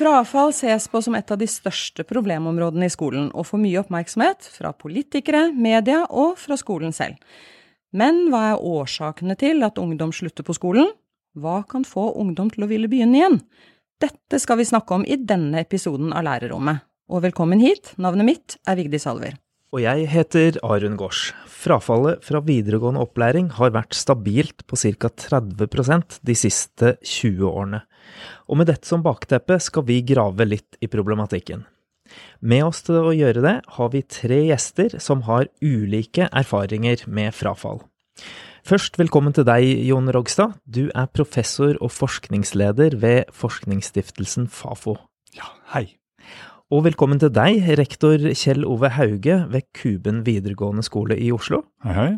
Frafall ses på som et av de største problemområdene i skolen, og får mye oppmerksomhet fra politikere, media og fra skolen selv. Men hva er årsakene til at ungdom slutter på skolen? Hva kan få ungdom til å ville begynne igjen? Dette skal vi snakke om i denne episoden av Lærerrommet. Og velkommen hit, navnet mitt er Vigdis Salver. Og jeg heter Arun Gaars. Frafallet fra videregående opplæring har vært stabilt på ca. 30% de siste 20 årene. Og med dette som bakteppe skal vi grave litt i problematikken. Med oss til å gjøre det har vi tre gjester som har ulike erfaringer med frafall. Først velkommen til deg, Jon Rogstad. Du er professor og forskningsleder ved forskningsstiftelsen Fafo. Ja, hei. Og velkommen til deg, rektor Kjell Ove Hauge ved Kuben videregående skole i Oslo. Hei, hei.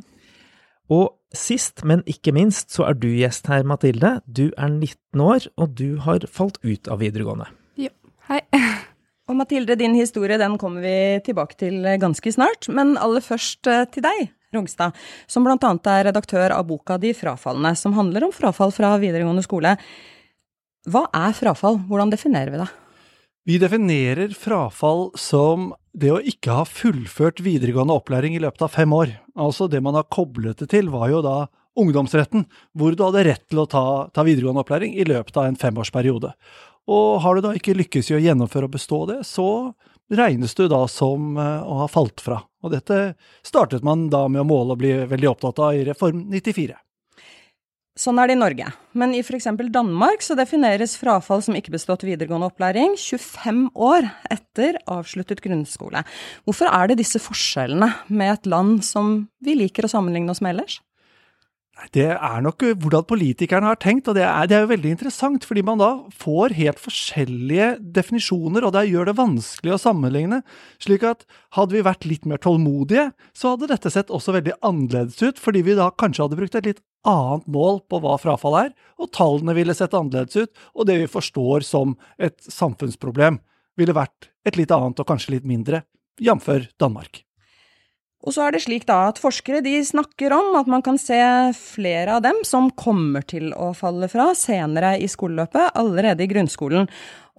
Og sist, men ikke minst, så er du gjest her, Mathilde. Du er 19 år, og du har falt ut av videregående. Ja, hei. Og Mathilde, din historie den kommer vi tilbake til ganske snart, men aller først eh, til deg, Rungstad, som annet er redaktør av boka De frafalne, som handler om frafall fra videregående skole. Hva er frafall, hvordan definerer vi det? Vi definerer frafall som det å ikke ha fullført videregående opplæring i løpet av fem år. Altså det man har koblet det til, var jo da ungdomsretten, hvor du hadde rett til å ta, ta videregående opplæring i løpet av en femårsperiode. Og har du da ikke lykkes i å gjennomføre og bestå det, så regnes du da som eh, å ha falt fra. Og dette startet man da med å måle og bli veldig opptatt av i Reform 94. Sånn er det i Norge, men i f.eks. Danmark så defineres frafall som ikke bestått videregående opplæring 25 år etter avsluttet grunnskole. Hvorfor er det disse forskjellene med et land som vi liker å sammenligne oss med ellers? Det er nok hvordan politikerne har tenkt, og det er, det er, jo veldig interessant, fordi man da får helt forskjellige definisjoner, og det gjør det vanskelig å sammenligne. Slik at hadde vi vært litt mer tålmodige, så hadde dette sett også veldig annerledes ut, fordi vi da kanskje hadde brukt et litt annet mål på hva frafall er, og tallene ville sett annerledes ut, og det vi forstår som et samfunnsproblem, ville vært et litt annet og kanskje litt mindre, jf. Danmark. Og så er det slik da at forskere de snakker om at man kan se flere av dem som kommer til å falle fra senere i skoleløpet, allerede i grunnskolen.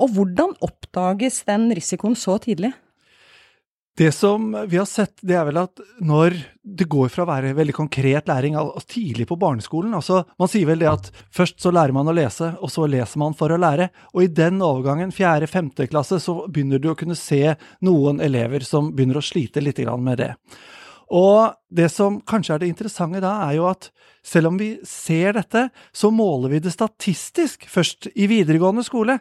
Og hvordan oppdages den risikoen så tidlig? Det som vi har sett, det er vel at når det går fra å være veldig konkret læring tidlig på barneskolen altså Man sier vel det at først så lærer man å lese, og så leser man for å lære. Og i den overgangen, fjerde-femte klasse, så begynner du å kunne se noen elever som begynner å slite litt med det. Og det som kanskje er det interessante da, er jo at selv om vi ser dette, så måler vi det statistisk først i videregående skole.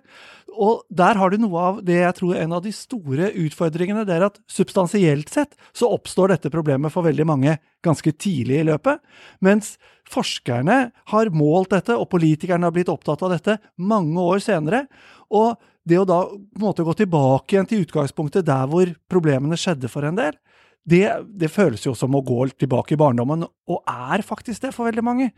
Og der har du noe av det jeg tror er en av de store utfordringene. Det er at substansielt sett så oppstår dette problemet for veldig mange ganske tidlig i løpet. Mens forskerne har målt dette, og politikerne har blitt opptatt av dette mange år senere. Og det å da på en måte gå tilbake igjen til utgangspunktet der hvor problemene skjedde for en del, det, det, føles jo som å gå tilbake i barndommen, og er faktisk det for veldig mange.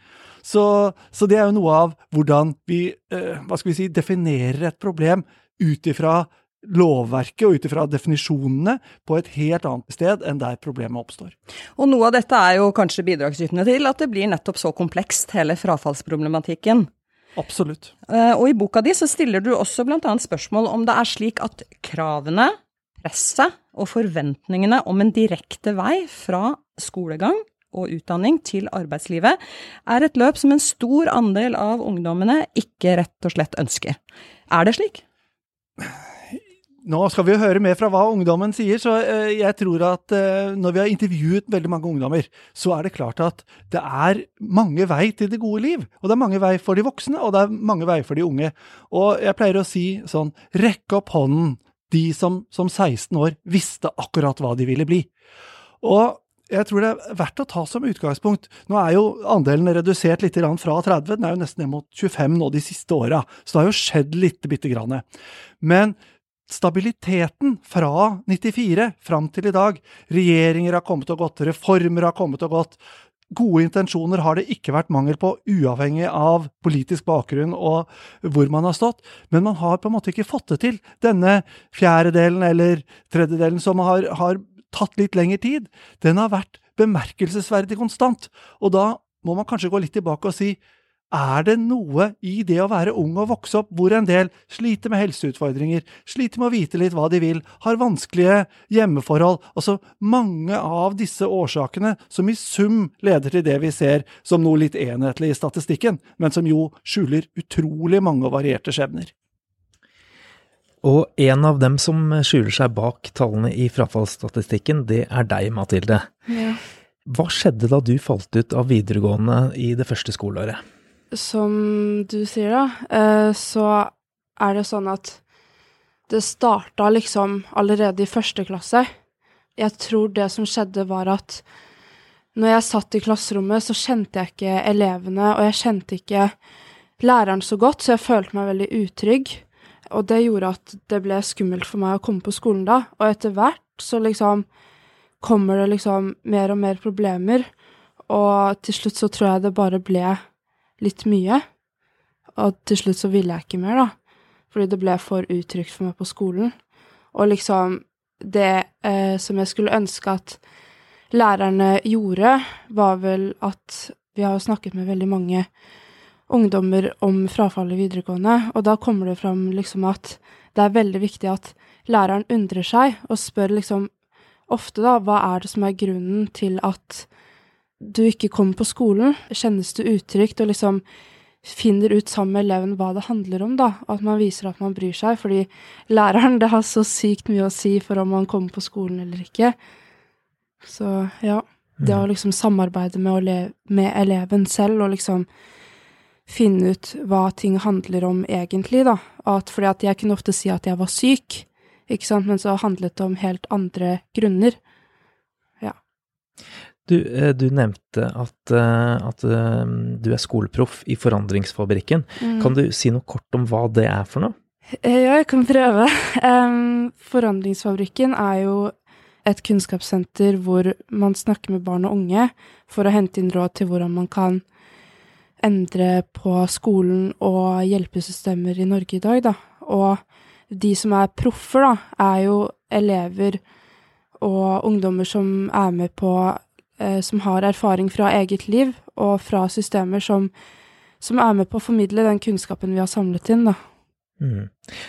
Så, så det er jo noe av hvordan vi, eh, hva skal vi si, definerer et problem ut ifra lovverket og ut ifra definisjonene på et helt annet sted enn der problemet oppstår. Og noe av dette er jo kanskje bidragsytende til at det blir nettopp så komplekst, hele frafallsproblematikken. Absolutt. Eh, og i boka di så stiller du også bl.a. spørsmål om det er slik at kravene presset og forventningene om en direkte vei fra skolegang og utdanning til arbeidslivet er et løp som en stor andel av ungdommene ikke rett og slett ønsker. Er det slik? Nå skal vi jo høre mer fra hva ungdommen sier, så eh, jeg tror at eh, når vi har intervjuet veldig mange ungdommer, så er det klart at det er mange vei til det gode liv. Og det er mange vei for de voksne, og det er mange vei for de unge. Og jeg pleier å si sånn, rekk opp hånden de som som 16 år visste akkurat hva de ville bli. Og jeg tror det er verdt å ta som utgangspunkt Nå er jo andelen redusert litt fra 30, den er jo nesten ned mot 25 nå de siste åra, så det har jo skjedd litt bitte grann. Men stabiliteten fra 94 fram til i dag Regjeringer har kommet og gått, reformer har kommet og gått, Gode intensjoner har det ikke vært mangel på, uavhengig av politisk bakgrunn og hvor man har stått, men man har på en måte ikke fått det til. Denne fjerdedelen eller tredjedelen som har, har tatt litt lengre tid, den har vært bemerkelsesverdig konstant. Og da må man kanskje gå litt tilbake og si er det noe i det å være ung og vokse opp hvor en del sliter med helseutfordringer, sliter med å vite litt hva de vil, har vanskelige hjemmeforhold, altså mange av disse årsakene som i sum leder til det vi ser som noe litt enhetlig i statistikken, men som jo skjuler utrolig mange og varierte skjebner. Og en av dem som skjuler seg bak tallene i frafallsstatistikken, det er deg, Mathilde. Ja. Hva skjedde da du falt ut av videregående i det første skoleåret? Som du sier, da, eh, så er det sånn at det starta liksom allerede i første klasse. Jeg tror det som skjedde, var at når jeg satt i klasserommet, så kjente jeg ikke elevene, og jeg kjente ikke læreren så godt, så jeg følte meg veldig utrygg. Og det gjorde at det ble skummelt for meg å komme på skolen da. Og etter hvert så liksom kommer det liksom mer og mer problemer, og til slutt så tror jeg det bare ble litt mye. Og til slutt så ville jeg ikke mer, da. Fordi det ble for utrygt for meg på skolen. Og liksom det eh, som jeg skulle ønske at lærerne gjorde, var vel at Vi har jo snakket med veldig mange ungdommer om frafall i videregående, og da kommer det fram liksom at det er veldig viktig at læreren undrer seg og spør liksom ofte, da, hva er det som er grunnen til at du ikke kommer på skolen? Kjennes det utrygt? Og liksom finner ut sammen med eleven hva det handler om, da. At man viser at man bryr seg. Fordi læreren, det har så sykt mye å si for om man kommer på skolen eller ikke. Så ja. Det å liksom samarbeide med, med eleven selv og liksom finne ut hva ting handler om egentlig, da. At, fordi at jeg kunne ofte si at jeg var syk, ikke sant, men så handlet det om helt andre grunner. Ja. Du, eh, du nevnte at, eh, at, eh, du er skoleproff i Forandringsfabrikken. Mm. Kan du si noe kort om hva det er for noe? Ja, jeg kan prøve. Forandringsfabrikken er jo et kunnskapssenter hvor man snakker med barn og unge for å hente inn råd til hvordan man kan endre på skolen og hjelpesystemer i Norge i dag, da. Og de som er proffer, da, er jo elever og ungdommer som er med på Som har erfaring fra eget liv og fra systemer som, som er med på å formidle den kunnskapen vi har samlet inn, da. Mm.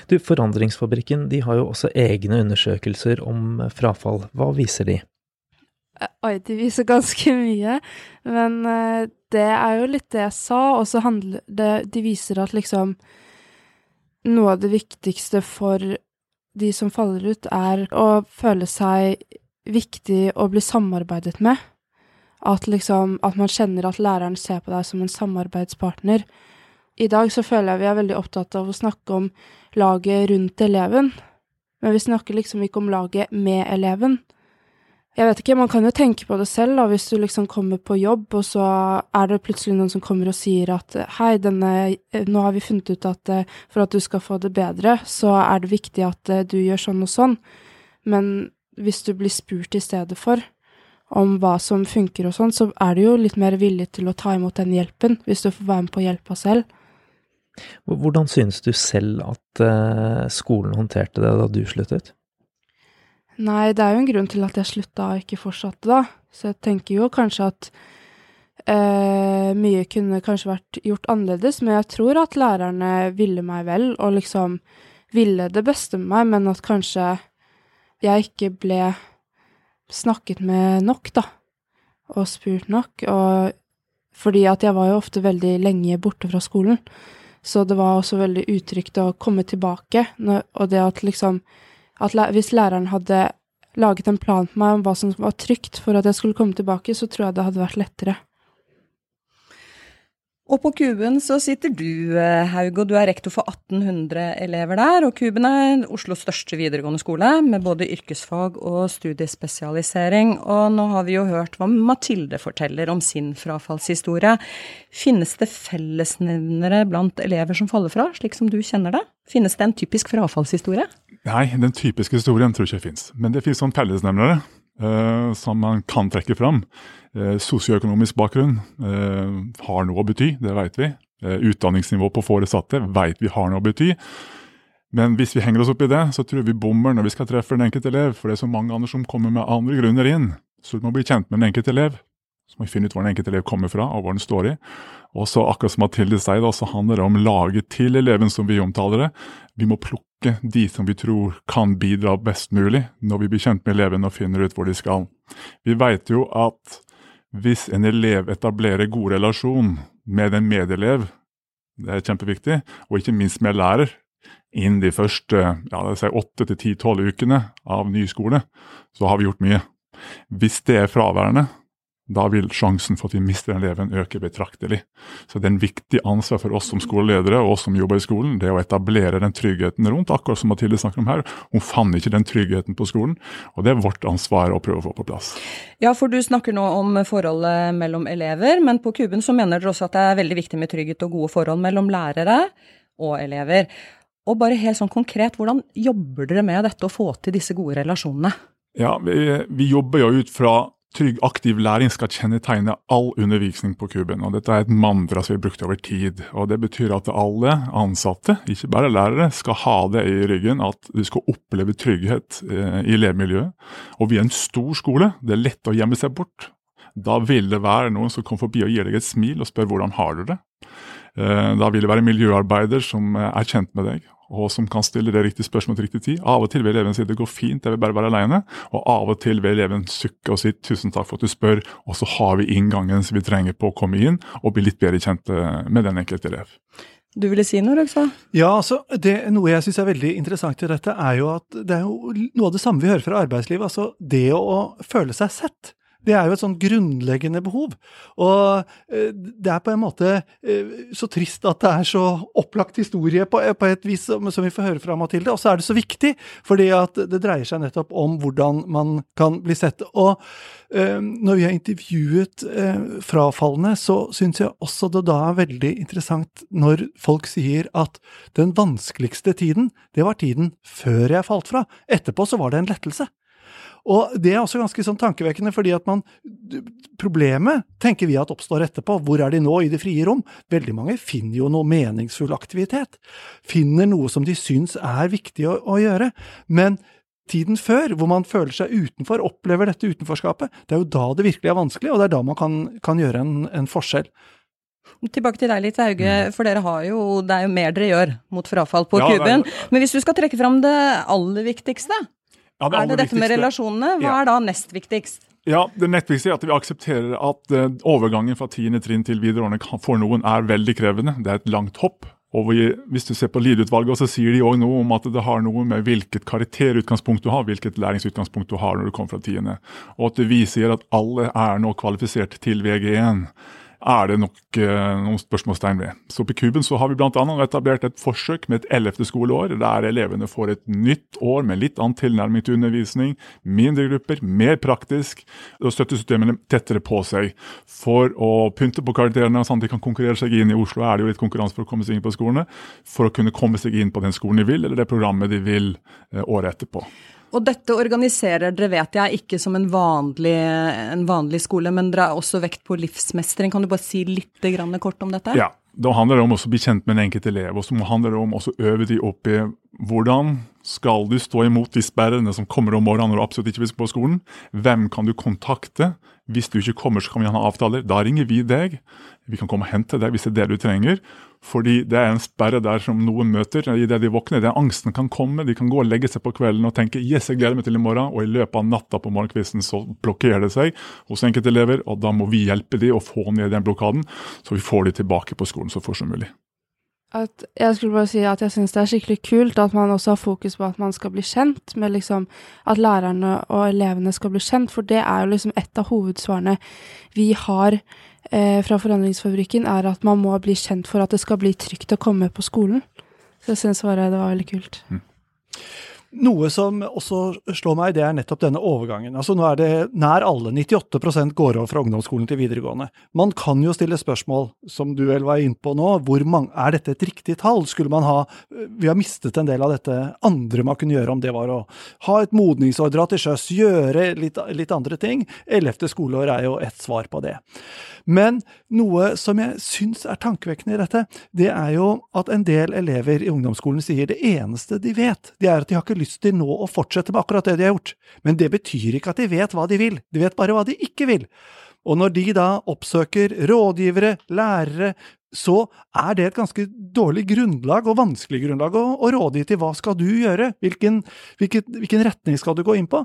Du, Forandringsfabrikken de har jo også egne undersøkelser om frafall. Hva viser de? Oi, de viser ganske mye, men uh, det er jo litt det jeg sa, og så handler det De viser at liksom noe av det viktigste for de som faller ut, er å føle seg viktig å bli samarbeidet med. At liksom At man kjenner at læreren ser på deg som en samarbeidspartner. I dag så føler jeg vi er veldig opptatt av å snakke om laget rundt eleven, men vi snakker liksom ikke om laget med eleven. Jeg vet ikke, man kan jo tenke på det selv, da, hvis du liksom kommer på jobb, og så er det plutselig noen som kommer og sier at hei, denne, nå har vi funnet ut at eh, for at du skal få det bedre, så er det viktig at eh, du gjør sånn og sånn. Men hvis du blir spurt i stedet for om hva som funker og sånn, så er du jo litt mer villig til å ta imot den hjelpen, hvis du får være med på hjelpa selv. Hvordan synes du selv at uh, skolen håndterte det da du sluttet? Nei, det er jo en grunn til at jeg slutta og ikke fortsatte, da. Så jeg tenker jo kanskje at eh, mye kunne kanskje vært gjort annerledes, men jeg tror at lærerne ville meg vel, og liksom ville det beste med meg, men at kanskje jeg ikke ble snakket med nok, da, og spurt nok, og fordi at jeg var jo ofte veldig lenge borte fra skolen, så det var også veldig utrygt å komme tilbake, og det at liksom at hvis læreren hadde laget en plan på meg om hva som var trygt for at jeg skulle komme tilbake, så tror jeg det hadde vært lettere. Og på Kuben så sitter du, eh, Haug, og du er rektor for 1800 elever der. Og Kuben er Oslos største videregående skole, med både yrkesfag og studiespesialisering. Og nå har vi jo hørt hva Mathilde forteller om sin frafallshistorie. Finnes det fellesnevnere blant elever som faller fra, slik som du kjenner det? Finnes det en typisk frafallshistorie? Nei, den typiske historien tror jeg ikke fins. Men det fins sånn fellesnevnere som man kan trekke fram. Uh, Sosioøkonomisk bakgrunn uh, har noe å bety, det vet vi. Utdanningsnivå på foresatte vet vi har noe å bety. Men hvis vi henger oss opp i det, så tror vi bommer når vi skal treffe den enkelte elev. For det er så mange andre som kommer med andre grunner inn. Så du må bli kjent med den enkelte elev. Så må vi finne ut hvor den enkelte elev kommer fra, og hvor den står i. Og så akkurat som Mathilde sier, da, så handler det om laget til eleven, som vi omtaler det. Vi må plukke de som vi tror kan bidra best mulig, når vi blir kjent med eleven og finner ut hvor de skal. Vi vet jo at hvis en elev etablerer god relasjon med en medelev, det er kjempeviktig, og ikke minst med lærer, innen de første ja, åtte til ti-tolv ukene av ny skole, så har vi gjort mye. Hvis det er fraværende, da vil sjansen for at vi mister eleven øke betraktelig. Så det er en viktig ansvar for oss som skoleledere og oss som jobber i skolen, det å etablere den tryggheten rundt, akkurat som Mathilde snakker om her. Hun fant ikke den tryggheten på skolen, og det er vårt ansvar å prøve å få på plass. Ja, for du snakker nå om forholdet mellom elever, men på Kuben så mener dere også at det er veldig viktig med trygghet og gode forhold mellom lærere og elever. Og bare helt sånn konkret, hvordan jobber dere med dette å få til disse gode relasjonene? Ja, vi, vi jobber jo ut fra Trygg, aktiv læring skal kjennetegne all undervisning på kuben. og Dette er et mantra som vi har brukt over tid. og Det betyr at alle ansatte, ikke bare lærere, skal ha det i ryggen. At du skal oppleve trygghet eh, i elevmiljøet. Og vi er en stor skole. Det er lett å gjemme seg bort. Da vil det være noen som kommer forbi og gir deg et smil og spør hvordan har du det. Eh, da vil det være miljøarbeider som er kjent med deg og som kan stille det riktige spørsmålet til riktig tid. Av og til vil eleven si det går fint, jeg vil bare være alene. Og av og til vil eleven sukke og si tusen takk for at du spør, og så har vi inngangen som vi trenger på å komme inn og bli litt bedre kjent eh, med den enkelte elev. Du ville si noe, Røgstad? Ja, altså, det, Noe jeg syns er veldig interessant i dette, er jo at det er jo noe av det samme vi hører fra arbeidslivet. Altså det å føle seg sett. Det er jo et sånn grunnleggende behov. Og eh, det er på en måte eh, så trist at det er så opplagt historie på, på et vis som, som, vi får høre fra Mathilde. Og så er det så viktig, fordi at det dreier seg nettopp om hvordan man kan bli sett. Og eh, når vi har intervjuet frafalne, så syns jeg også det da er veldig interessant når folk sier at den vanskeligste tiden, det var tiden før jeg falt fra. Etterpå så var det en lettelse. Og det er også ganske sånn tankevekkende, fordi at man Problemet tenker vi at oppstår etterpå. Hvor er de nå, i det frie rom? Veldig mange finner jo noe meningsfull aktivitet. Finner noe som de syns er viktig å, å gjøre. Men tiden før, hvor man føler seg utenfor, opplever dette utenforskapet, det er jo da det virkelig er vanskelig, og det er da man kan, kan gjøre en, en forskjell. Tilbake til deg litt, Hauge, mm. for dere har jo, det er jo mer dere gjør mot frafall på ja, kuben. Men hvis du skal trekke fram det aller viktigste, ja, det er det dette med relasjonene? Hva er da nest viktigst? Ja, Det nest viktigste er at vi aksepterer at uh, overgangen fra tiende trinn til videregående for noen er veldig krevende. Det er et langt hopp. Og vi, Hvis du ser på Lied-utvalget, så sier de òg noe om at det har noe med hvilket karakterutgangspunkt du har, hvilket læringsutgangspunkt du har når du kommer fra tiende. Og at vi sier at alle er nå kvalifisert til VG1 er det nok eh, noen spørsmålstegn ved. Så På Kuben så har vi bl.a. etablert et forsøk med et ellevte skoleår, der elevene får et nytt år med litt annen tilnærming til undervisning, mindre grupper, mer praktisk, og støttesystemene tettere på seg. For å pynte på karakterene, sånn at de kan konkurrere seg inn i Oslo, er det jo litt konkurranse for å komme seg inn på skolene, for å kunne komme seg inn på den skolen de vil, eller det programmet de vil eh, året etterpå. Og dette organiserer dere, vet jeg, ikke som en vanlig, en vanlig skole, men dere har også vekt på livsmestring. Kan du bare si litt kort om dette? Ja, da handler det om å bli kjent med den enkelte elev, og så handler det om å øve de opp i hvordan skal du stå imot de sperrene som kommer om morgenen når du absolutt ikke vil på skolen? Hvem kan du kontakte? Hvis du ikke kommer, så kan vi ha avtaler. Da ringer vi deg. Vi kan komme og hente deg hvis det er det du trenger. Fordi det er en sperre der som noen møter i det de våkner. Den angsten kan komme. De kan gå og legge seg på kvelden og tenke yes, jeg gleder meg til i morgen. Og i løpet av natta på morgenkvisten så blokkerer det seg hos enkelte elever. Og da må vi hjelpe dem å få ned den blokaden, så vi får dem tilbake på skolen så fort som mulig. At jeg skulle bare si at jeg syns det er skikkelig kult at man også har fokus på at man skal bli kjent, med liksom at lærerne og elevene skal bli kjent, for det er jo liksom et av hovedsvarene vi har eh, fra Forandringsfabrikken, er at man må bli kjent for at det skal bli trygt å komme på skolen. Så jeg syns det var veldig kult. Mm. Noe som også slår meg, det er nettopp denne overgangen. Altså Nå er det nær alle, 98% går over fra ungdomsskolen til videregående. Man kan jo stille spørsmål, som du vel var inne på nå, mange, er dette et riktig tall? Skulle man ha Vi har mistet en del av dette andre man kunne gjøre, om det var å ha et modningsår, til sjøs, gjøre litt, litt andre ting. Ellevte skoleår er jo et svar på det. Men noe som jeg syns er tankevekkende i dette, det er jo at en del elever i ungdomsskolen sier det eneste de vet, det er at de har ikke lyst til nå å fortsette med akkurat det de har gjort. Men det betyr ikke at de vet hva de vil, de vet bare hva de ikke vil. Og når de da oppsøker rådgivere, lærere, så er det et ganske dårlig grunnlag, og vanskelig grunnlag, å, å rådgi til hva skal du gjøre, hvilken, hvilken, hvilken retning skal du gå inn på.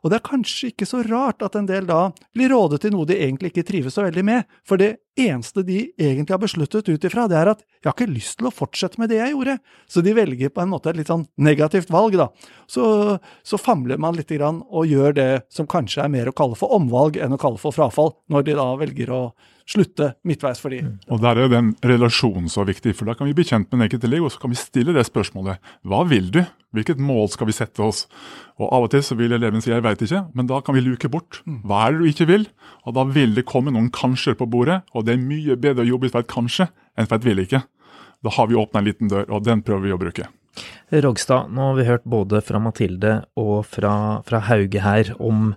Og det er kanskje ikke så rart at en del da blir rådet til noe de egentlig ikke trives så veldig med, for det eneste de egentlig har besluttet ut ifra, det er at jeg har ikke lyst til å fortsette med det jeg gjorde, så de velger på en måte et litt sånn negativt valg, da. Så, så famler man lite grann og gjør det som kanskje er mer å kalle for omvalg enn å kalle for frafall, når de da velger å slutte midtveis for de. Og Der er jo den relasjonen så viktig, for da kan vi bli kjent med den enkelte elev, og så kan vi stille det spørsmålet hva vil du? Hvilket mål skal vi sette oss? Og Av og til så vil eleven si jeg veit ikke, men da kan vi luke bort. Hva er det du ikke vil? Og Da vil det komme noen kanskjer på bordet, og det er mye bedre å jobbe for et kanskje enn for et vil ikke. Da har vi åpna en liten dør, og den prøver vi å bruke. Rogstad, nå har vi hørt både fra Mathilde og fra, fra Hauge her om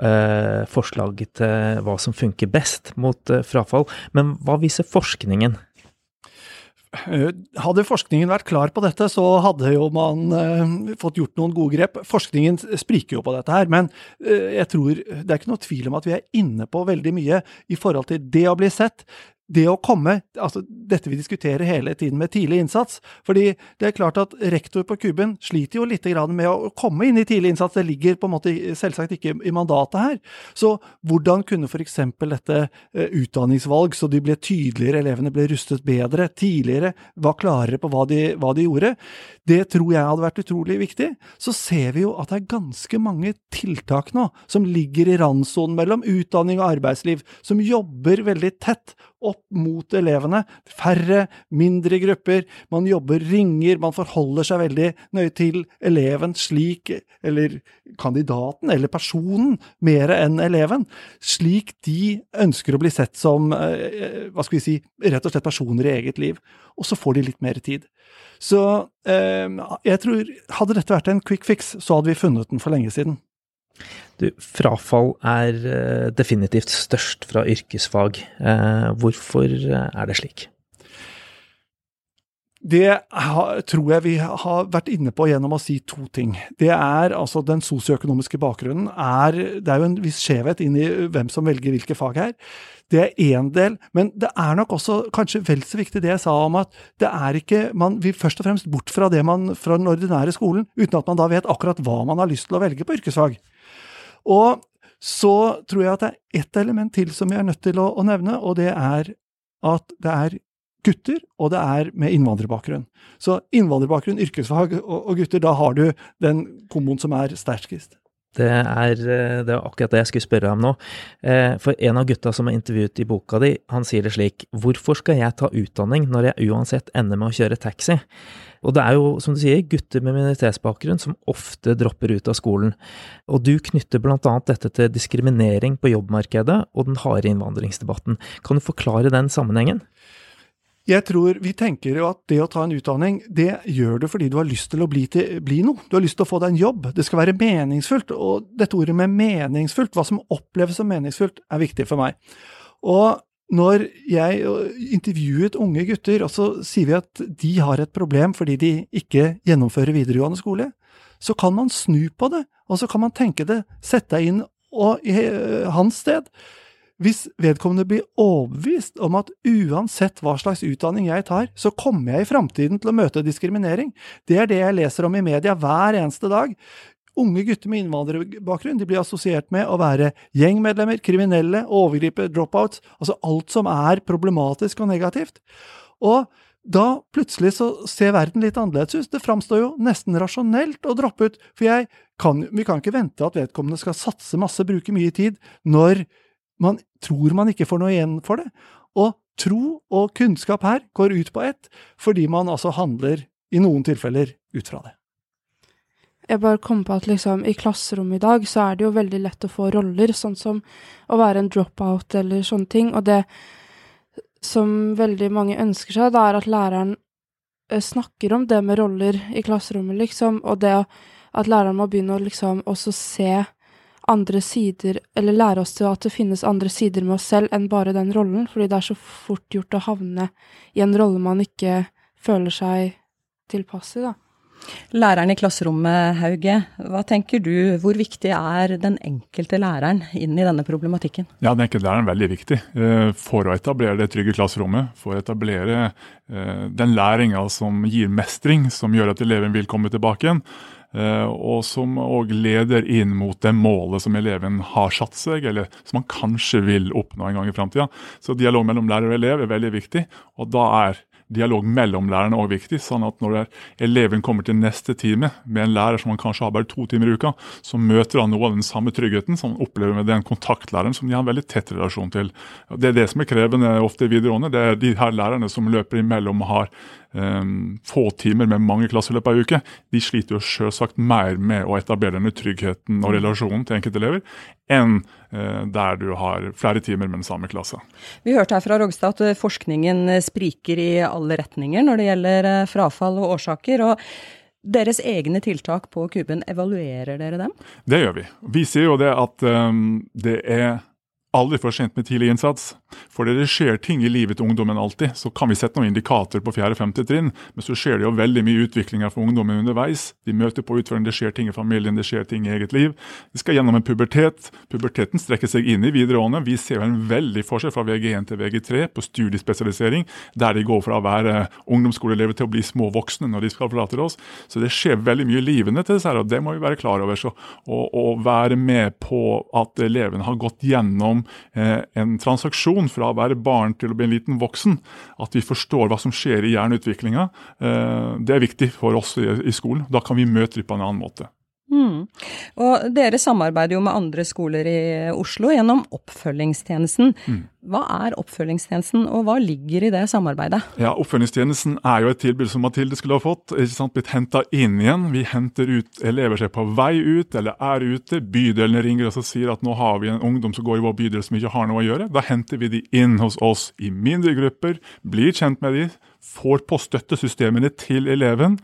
eh, forslag til hva som funker best mot eh, frafall, men hva viser forskningen? Eh, hadde forskningen vært klar på dette, så hadde jo man eh, fått gjort noen gode grep. Forskningen spriker jo på dette her, men eh, jeg tror det er ikke noe tvil om at vi er inne på veldig mye i forhold til det å bli sett, det å komme altså Dette vi diskuterer hele tiden med tidlig innsats. fordi det er klart at rektor på Kuben sliter jo litt med å komme inn i tidlig innsats. Det ligger på en måte selvsagt ikke i mandatet her. Så hvordan kunne f.eks. dette eh, utdanningsvalg, så de ble tydeligere, elevene ble rustet bedre, tidligere, var klarere på hva de, hva de gjorde, det tror jeg hadde vært utrolig viktig. Så ser vi jo at det er ganske mange tiltak nå som ligger i randsonen mellom utdanning og arbeidsliv, som jobber veldig tett opp mot elevene. Færre, mindre grupper. Man jobber ringer, man forholder seg veldig nøye til eleven slik, eller kandidaten, eller personen, mer enn eleven, slik de ønsker å bli sett som, eh, hva skal vi si, rett og slett personer i eget liv. Og så får de litt mer tid. Så eh, jeg tror, hadde dette vært en quick fix, så hadde vi funnet den for lenge siden. Du, frafall er eh, definitivt størst fra yrkesfag. Eh, hvorfor eh, er det slik? Det tror jeg vi har vært inne på gjennom å si to ting. Det er altså den sosioøkonomiske bakgrunnen. Er, det er jo en viss skjevhet inn i hvem som velger hvilke fag her. Det er én del, men det er nok også kanskje vel så viktig det jeg sa om at det er ikke Man vil først og fremst bort fra det man fra den ordinære skolen, uten at man da vet akkurat hva man har lyst til å velge på yrkesfag. Og så tror jeg at det er ett element til som vi er nødt til å, å nevne, og det er at det er gutter, og det er med innvandrerbakgrunn. Så innvandrerbakgrunn, yrkesfag og, og gutter, da har du den komboen som er sterkest. Det er, eh, det er, akkurat det jeg skulle spørre om nå. Eh, for en av gutta som er intervjuet i boka di, han sier det slik Hvorfor skal jeg ta utdanning når jeg uansett ender med å kjøre taxi? Og det er jo, som du sier, gutter med minoritetsbakgrunn som ofte dropper ut av skolen. Og du knytter blant annet dette til diskriminering på jobbmarkedet og den harde innvandringsdebatten. Kan du forklare den sammenhengen? Jeg tror Vi tenker jo at det å ta en utdanning, det gjør du fordi du har lyst til å bli, til, bli noe. Du har lyst til å få deg en jobb. Det skal være meningsfullt. Og dette ordet med meningsfullt, hva som oppleves som meningsfullt, er viktig for meg. Og når jeg intervjuet unge gutter, og så sier vi at de har et problem fordi de ikke gjennomfører videregående skole, så kan man snu på det, og så kan man tenke det, sette deg inn og, i eh, hans sted. Hvis vedkommende blir overbevist om at uansett hva slags utdanning jeg tar, så kommer jeg i framtiden til å møte diskriminering. Det er det jeg leser om i media hver eneste dag. Unge gutter med innvandrerbakgrunn de blir assosiert med å være gjengmedlemmer, kriminelle, overgripe, dropouts, altså alt som er problematisk og negativt. Og da plutselig så ser verden litt annerledes ut. Det framstår jo nesten rasjonelt å droppe ut, for kan, vi kan ikke vente at vedkommende skal satse masse, bruke mye tid, når man tror man ikke får noe igjen for det. Og tro og kunnskap her går ut på ett, fordi man altså handler i noen tilfeller ut fra det. Jeg bare kom på at liksom, i klasserommet i dag så er det jo veldig lett å få roller, sånn som å være en dropout eller sånne ting. Og det som veldig mange ønsker seg, det er at læreren eh, snakker om det med roller i klasserommet, liksom, og det at læreren må begynne å liksom også se andre sider, eller lære oss til at det finnes andre sider med oss selv enn bare den rollen, fordi det er så fort gjort å havne i en rolle man ikke føler seg tilpass i, da. Læreren i klasserommet, Hauge. Hva tenker du, hvor viktig er den enkelte læreren inn i denne problematikken? Ja, Den enkelte læreren er veldig viktig eh, for å etablere det trygge klasserommet. For å etablere eh, den læringa som gir mestring, som gjør at eleven vil komme tilbake igjen. Eh, og som òg leder inn mot det målet som eleven har satt seg, eller som han kanskje vil oppnå en gang i framtida. Så dialog mellom lærer og elev er veldig viktig. og da er dialog mellom lærerne òg viktig. sånn at når eleven kommer til neste time med en lærer som han kanskje har bare to timer i uka, så møter han noe av den samme tryggheten som han opplever med den kontaktlæreren som de har en veldig tett relasjon til. Det er det som er krevende ofte i videregående. Det er de her lærerne som løper imellom og har um, få timer med mange klasser i løpet av en uke. De sliter jo selvsagt mer med å etablere denne tryggheten og relasjonen til enkeltelever enn uh, der du har flere timer med den samme klasse. Vi hørte her fra Rogstad at forskningen spriker i alle retninger når det gjelder eh, frafall og årsaker. og deres egne tiltak på Kuben, evaluerer dere dem? Det gjør vi. Vi sier jo det at um, det er aldri for sent med tidlig innsats. For det skjer ting i livet til ungdommen alltid. Så kan vi sette noen indikatorer på 4.-5. trinn, men så skjer det jo veldig mye utviklinger for ungdommen underveis. De møter på utfordringer, det skjer ting i familien, det skjer ting i eget liv. De skal gjennom en pubertet. Puberteten strekker seg inn i videregående. Vi ser jo en veldig forskjell fra VG1 til VG3 på studiespesialisering, der de går fra å være ungdomsskoleelever til å bli små voksne når de skal forlate oss. Så det skjer veldig mye i livene til disse og det må vi være klar over. Så å være med på at elevene har gått gjennom eh, en transaksjon fra å være barn til å bli en liten voksen. At vi forstår hva som skjer i hjerneutviklinga. Eh, det er viktig for oss i, i skolen. Da kan vi møte dem på en annen måte. Mm. Og dere samarbeider jo med andre skoler i Oslo gjennom oppfølgingstjenesten. Mm. Hva er oppfølgingstjenesten, og hva ligger i det samarbeidet? Ja, Oppfølgingstjenesten er jo et tilbud som Mathilde skulle ha fått. ikke sant, Blitt henta inn igjen. Vi henter ut elever som er på vei ut eller er ute. Bydelene ringer og sier at nå har vi en ungdom som går i vår bydel som ikke har noe å gjøre. Da henter vi de inn hos oss i mindre grupper, blir kjent med de, får på støttesystemene til eleven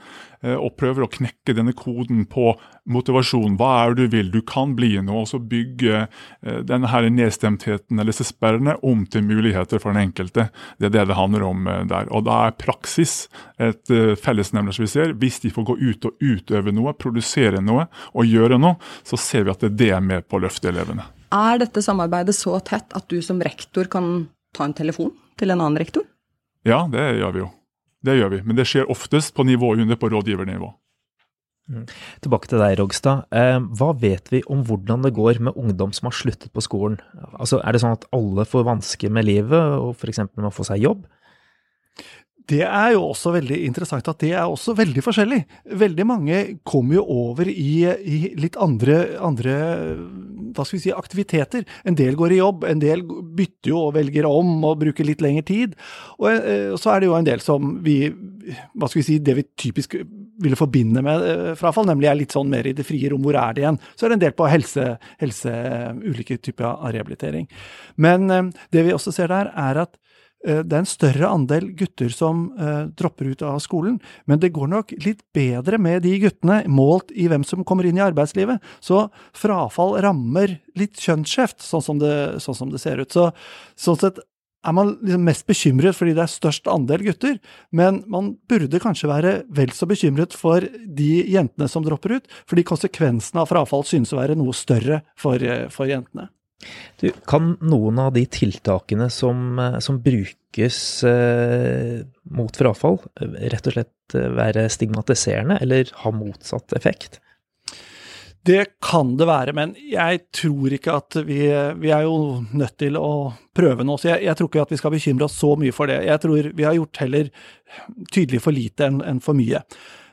eh, og prøver å knekke denne koden på motivasjon. Hva er det du vil? Du kan bli noe. Og så bygge eh, denne her nedstemtheten eller sperrene om til muligheter for den enkelte. Det er det det handler om eh, der. Og da er praksis et fellesnevner som vi ser. Hvis de får gå ut og utøve noe, produsere noe og gjøre noe, så ser vi at det er med på å løfte elevene. Er dette samarbeidet så tett at du som rektor kan ta en telefon til en annen rektor? Ja, det gjør vi jo. Det gjør vi, men det skjer oftest på nivå under på rådgivernivå. Mm. Tilbake til deg, Rogstad. Eh, hva vet vi om hvordan det går med ungdom som har sluttet på skolen? Altså, er det sånn at alle får vansker med livet, og f.eks. med å få seg jobb? Det er jo også veldig interessant at det er også veldig forskjellig. Veldig mange kommer jo over i, i litt andre, andre, hva skal vi si, aktiviteter. En del går i jobb, en del bytter jo og velger om og bruker litt lengre tid. Og, eh, så er det jo en del som vi hva skal vi si, det vi typisk ville forbinde med eh, frafall, nemlig er litt sånn mer i det frie rom, hvor er det igjen? Så er det en del på helse, helse ulike typer av rehabilitering. Men eh, det vi også ser der, er at Eh, det er en større andel gutter som dropper ut av skolen, men det går nok litt bedre med de guttene, målt i hvem som kommer inn i arbeidslivet. Så frafall rammer litt kjønnsskjevt, sånn, sånn som det ser ut. Så, sånn sett er man liksom mest bekymret fordi det er størst andel gutter, men man burde kanskje være vel så bekymret for de jentene som dropper ut, fordi konsekvensene av frafall synes å være noe større for, eh, for jentene. Du, kan noen av de tiltakene som, eh, som brukes eh, mot frafall, rett og slett eh, være stigmatiserende eller ha motsatt effekt? Det kan det være, men jeg tror ikke at vi Vi er jo nødt til å prøve nå, så jeg, jeg tror ikke at vi skal bekymre oss så mye for det. Jeg tror vi har gjort heller tydelig for lite enn en for mye.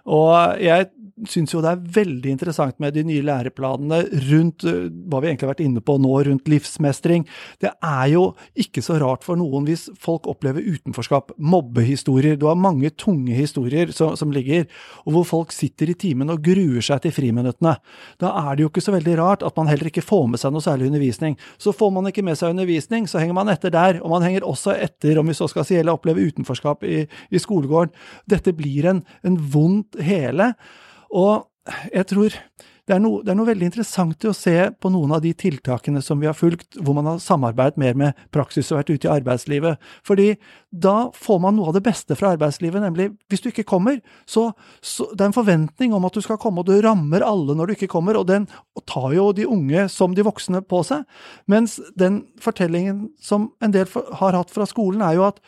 Og jeg syns jo det er veldig interessant med de nye læreplanene rundt eh, hva vi egentlig har vært inne på nå, rundt livsmestring. Det er jo ikke så rart for noen hvis folk opplever utenforskap, mobbehistorier. Du har mange tunge historier som, som ligger, og hvor folk sitter i timen og gruer seg til friminuttene. Da er det jo ikke så veldig rart at man heller ikke får med seg noe særlig undervisning. Så får man ikke med seg undervisning, så henger man etter der. Og man henger også etter, om vi så skal si, eller opplever utenforskap i, i skolegården. Dette blir en, en vondt hele. Og jeg tror det er, noe, det er noe veldig interessant i å se på noen av de tiltakene som vi har fulgt, hvor man har samarbeidet mer med praksis og vært ute i arbeidslivet. Fordi da får man noe av det beste fra arbeidslivet, nemlig hvis du ikke kommer, så, så det er en forventning om at du skal komme, og du rammer alle når du ikke kommer, og den tar jo de unge som de voksne på seg. Mens den fortellingen som en del har hatt fra skolen, er jo at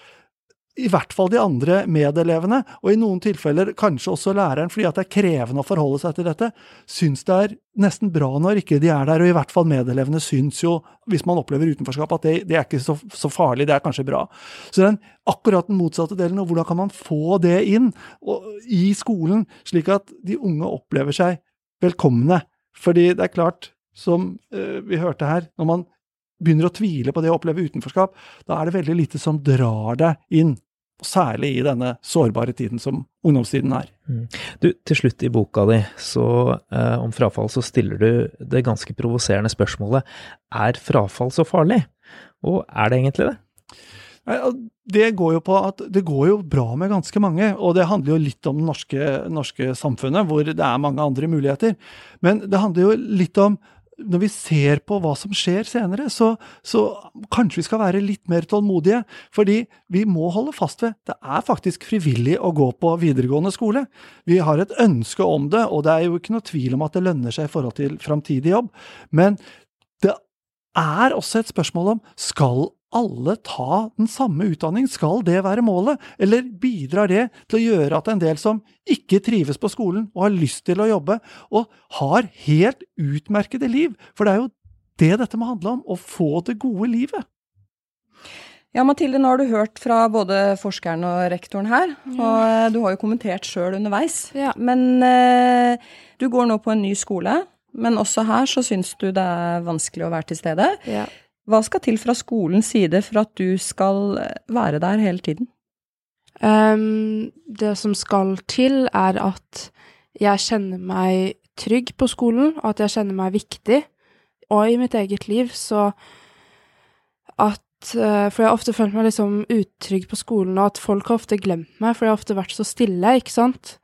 i hvert fall de andre medelevene, og i noen tilfeller kanskje også læreren, fordi at det er krevende å forholde seg til dette, syns det er nesten bra når ikke de er der, og i hvert fall medelevene syns jo, hvis man opplever utenforskap, at det, det er ikke så, så, farlig, det er kanskje bra. Så den akkurat den motsatte delen, og hvordan kan man få det inn og, i skolen, slik at de unge opplever seg velkomne? Fordi det er klart, som øh, vi hørte her, når man begynner å tvile på det å oppleve utenforskap, da er det veldig lite som drar deg inn. Særlig i denne sårbare tiden som ungdomstiden er. Mm. Du, til slutt i boka di så, eh, om frafall så stiller du det ganske provoserende spørsmålet er frafall så farlig? Og er det egentlig det? Det går jo på at det går jo bra med ganske mange, og det handler jo litt om det norske, norske samfunnet, hvor det er mange andre muligheter. Men det handler jo litt om når vi ser på hva som skjer senere, så, så, kanskje vi skal være litt mer tålmodige. Fordi vi må holde fast ved det er faktisk frivillig å gå på videregående skole. Vi har et ønske om det, og det er jo ikke noe tvil om at det lønner seg i forhold til framtidig jobb. Men det er også et spørsmål om skal alle ta den samme utdanning? Skal det være målet, eller bidrar det til å gjøre at en del som ikke trives på skolen og har lyst til å jobbe, og har helt utmerkede liv? For det er jo det dette må handle om, å få det gode livet. Ja, Mathilde, nå har du hørt fra både forskeren og rektoren her, og eh, du har jo kommentert sjøl underveis. Ja. Men eh, du går nå på en ny skole, men også her så syns du det er vanskelig å være til stede. Ja. Hva skal til fra skolens side for at du skal eh, være der hele tiden? Um, det som skal til, er at jeg kjenner meg trygg på skolen, og at jeg kjenner meg viktig. Og i mitt eget liv, så at uh, For jeg har ofte følt meg liksom utrygg på skolen, og at folk har ofte glemt meg, for jeg har ofte vært så stille, ikke sant.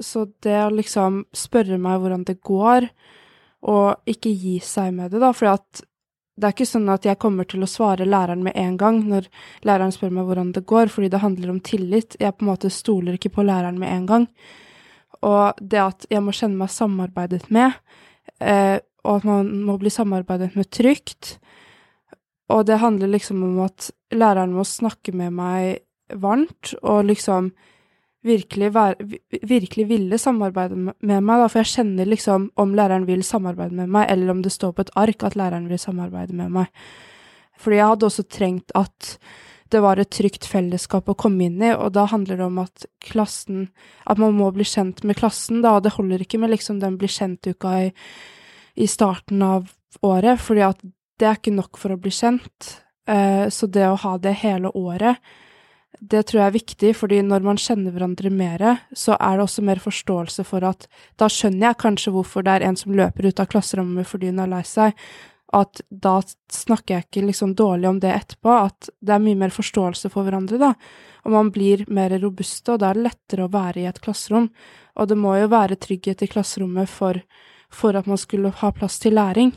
Så det å liksom spørre meg hvordan det går, og ikke gi seg med det, da, for at det er ikke sånn at jeg kommer til å svare læreren med en gang når læreren spør meg hvordan det går, fordi det handler om tillit. Jeg på en måte stoler ikke på læreren med en gang. Og det at jeg må kjenne meg samarbeidet med, eh, og at man må bli samarbeidet med trygt. Og det handler liksom om at læreren må snakke med meg varmt, og liksom virkelig, være, virkelig ville samarbeide med meg, da, for jeg kjenner liksom om læreren vil samarbeide med meg, eller om det står på et ark at læreren vil samarbeide med meg. Fordi jeg hadde også trengt at det var et trygt fellesskap å komme inn i, og da handler det om at klassen At man må bli kjent med klassen, da, og det holder ikke med liksom den bli kjent-uka i, i, starten av året, fordi at det er ikke nok for å bli kjent. Eh, så det å ha det hele året det tror jeg er viktig, fordi når man kjenner hverandre mer, så er det også mer forståelse for at Da skjønner jeg kanskje hvorfor det er en som løper ut av klasserommet fordi hun er lei seg, at da snakker jeg ikke liksom dårlig om det etterpå, at det er mye mer forståelse for hverandre, da. Og man blir mer robuste, og da er det lettere å være i et klasserom. Og det må jo være trygghet i klasserommet for, for at man skulle ha plass til læring.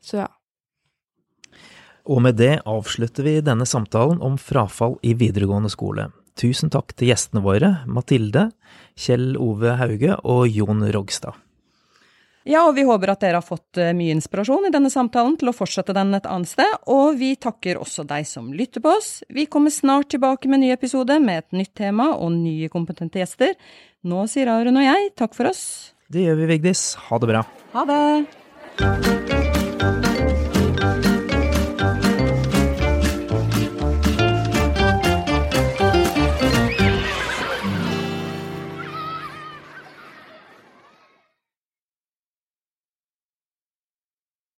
Så ja. Og med det avslutter vi denne samtalen om frafall i videregående skole. Tusen takk til gjestene våre, Mathilde, Kjell Ove Hauge og Jon Rogstad. Ja, og vi håper at dere har fått eh, mye inspirasjon i denne samtalen til å fortsette den et annet sted, og vi takker også deg som lytter på oss. Vi kommer snart tilbake med en ny episode med et nytt tema og nye kompetente gjester. Nå sier Arun og jeg takk for oss. Det gjør vi, Vigdis. Ha det bra. Ha det.